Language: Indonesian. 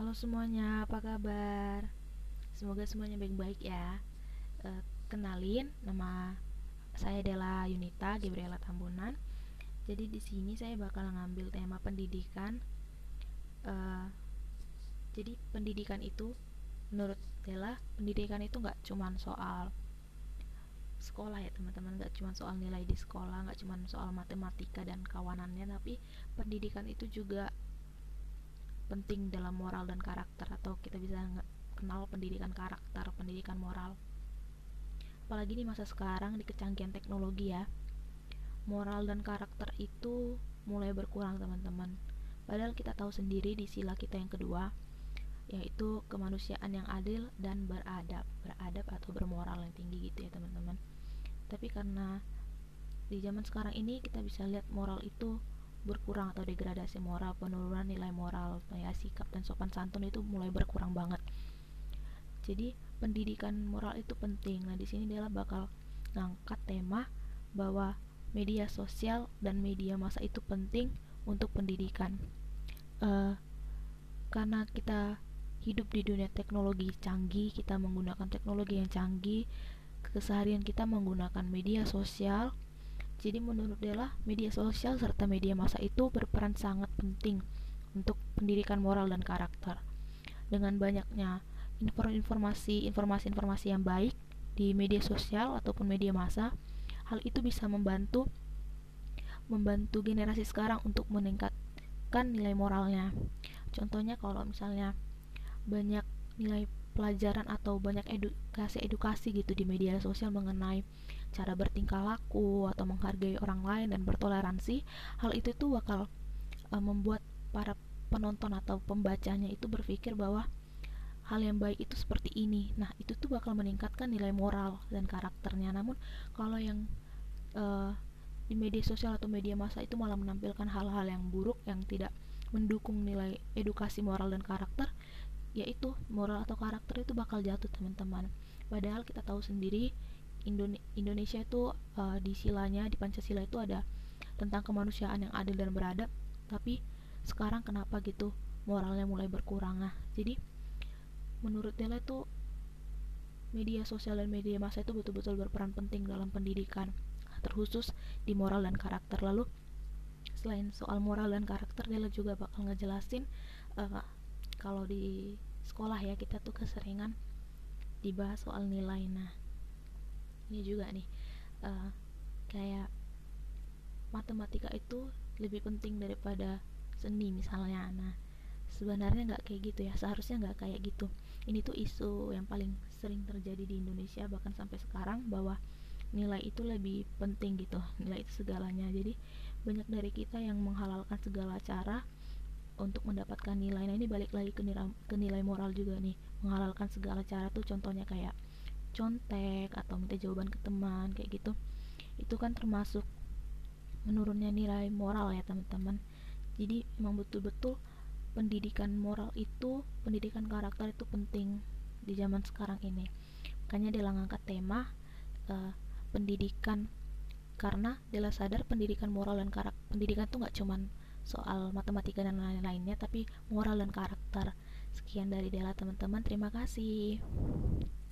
Halo semuanya, apa kabar? Semoga semuanya baik-baik ya. E, kenalin, nama saya adalah Yunita Gabriela Tambunan. Jadi di sini saya bakal ngambil tema pendidikan. E, jadi pendidikan itu, menurut Dela, pendidikan itu nggak cuma soal sekolah ya teman-teman nggak cuma soal nilai di sekolah nggak cuma soal matematika dan kawanannya tapi pendidikan itu juga penting dalam moral dan karakter atau kita bisa kenal pendidikan karakter, pendidikan moral. Apalagi di masa sekarang di kecanggihan teknologi ya. Moral dan karakter itu mulai berkurang teman-teman. Padahal kita tahu sendiri di sila kita yang kedua yaitu kemanusiaan yang adil dan beradab, beradab atau bermoral yang tinggi gitu ya teman-teman. Tapi karena di zaman sekarang ini kita bisa lihat moral itu berkurang atau degradasi moral, penurunan nilai moral, ya sikap dan sopan santun itu mulai berkurang banget. Jadi pendidikan moral itu penting. Nah di sini dia bakal ngangkat tema bahwa media sosial dan media masa itu penting untuk pendidikan. Uh, karena kita hidup di dunia teknologi canggih, kita menggunakan teknologi yang canggih, keseharian kita menggunakan media sosial, jadi menurut Della, media sosial serta media massa itu berperan sangat penting untuk pendidikan moral dan karakter. Dengan banyaknya informasi informasi-informasi yang baik di media sosial ataupun media massa, hal itu bisa membantu membantu generasi sekarang untuk meningkatkan nilai moralnya. Contohnya kalau misalnya banyak nilai pelajaran atau banyak edukasi-edukasi gitu di media sosial mengenai cara bertingkah laku atau menghargai orang lain dan bertoleransi, hal itu tuh bakal uh, membuat para penonton atau pembacanya itu berpikir bahwa hal yang baik itu seperti ini. Nah, itu tuh bakal meningkatkan nilai moral dan karakternya. Namun kalau yang uh, di media sosial atau media massa itu malah menampilkan hal-hal yang buruk yang tidak mendukung nilai edukasi moral dan karakter, yaitu moral atau karakter itu bakal jatuh teman-teman. Padahal kita tahu sendiri Indonesia itu uh, di silanya di Pancasila itu ada tentang kemanusiaan yang adil dan beradab. Tapi sekarang kenapa gitu? Moralnya mulai berkurang nah. Jadi menurut Dela itu media sosial dan media massa itu betul-betul berperan penting dalam pendidikan terkhusus di moral dan karakter. Lalu selain soal moral dan karakter Dela juga bakal ngejelasin uh, kalau di sekolah ya kita tuh keseringan dibahas soal nilai. Nah ini juga nih uh, kayak matematika itu lebih penting daripada seni misalnya. Nah sebenarnya nggak kayak gitu ya seharusnya nggak kayak gitu. Ini tuh isu yang paling sering terjadi di Indonesia bahkan sampai sekarang bahwa nilai itu lebih penting gitu nilai itu segalanya. Jadi banyak dari kita yang menghalalkan segala cara untuk mendapatkan nilai. Nah ini balik lagi ke nilai, ke nilai moral juga nih. Menghalalkan segala cara tuh contohnya kayak contek atau minta jawaban ke teman kayak gitu. Itu kan termasuk menurunnya nilai moral ya teman-teman. Jadi emang betul-betul pendidikan moral itu pendidikan karakter itu penting di zaman sekarang ini. Makanya dia ngangkat tema uh, pendidikan. Karena dia sadar pendidikan moral dan karakter pendidikan tuh nggak cuman soal matematika dan lain-lainnya tapi moral dan karakter. Sekian dari Dela teman-teman. Terima kasih